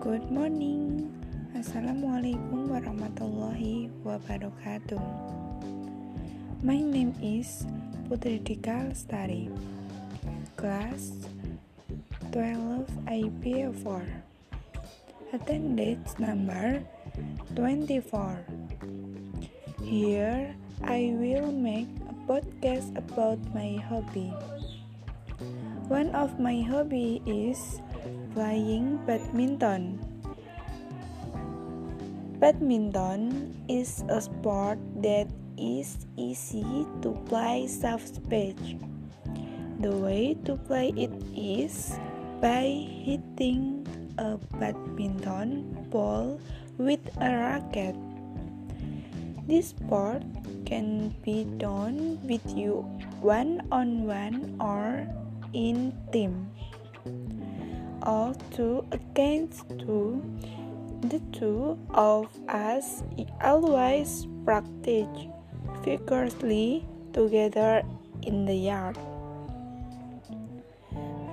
Good morning. Assalamualaikum warahmatullahi wabarakatuh. My name is Putri Dika Lestari. Class 12 IP4. Attendance number 24. Here I will make a podcast about my hobby. One of my hobby is playing badminton. Badminton is a sport that is easy to play soft pitch. The way to play it is by hitting a badminton ball with a racket. This sport can be done with you one on one or in team or two against two. The two of us always practice vigorously together in the yard.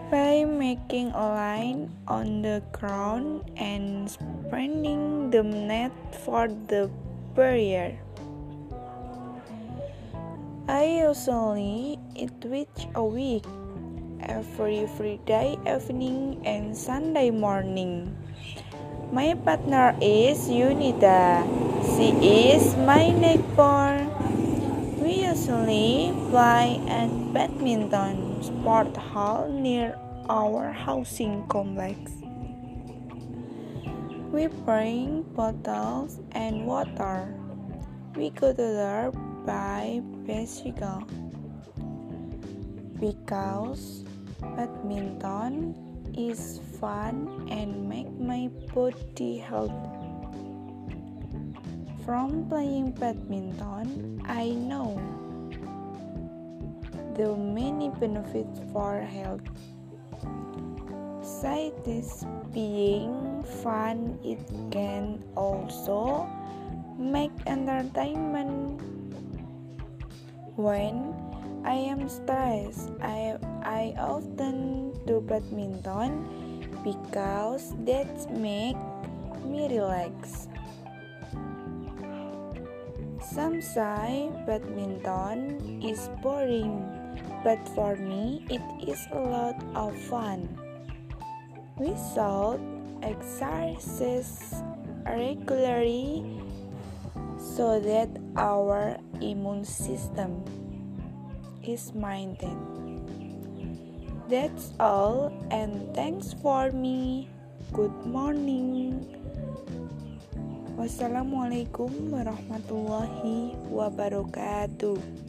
By making a line on the ground and spreading the net for the barrier. I usually eat twice a week every Friday evening and Sunday morning. My partner is Unita. She is my neighbor. We usually play at badminton sport hall near our housing complex. We bring bottles and water. We go to there by bicycle because badminton is fun and make my body healthy. From playing badminton, I know the many benefits for health. Besides being fun, it can also make entertainment. When I am stressed. I, I often do badminton because that make me relax. Some say badminton is boring, but for me it is a lot of fun. We should exercise regularly so that our immune system is maintained. That's all, and thanks for me. Good morning. Wassalamualaikum warahmatullahi wabarakatuh.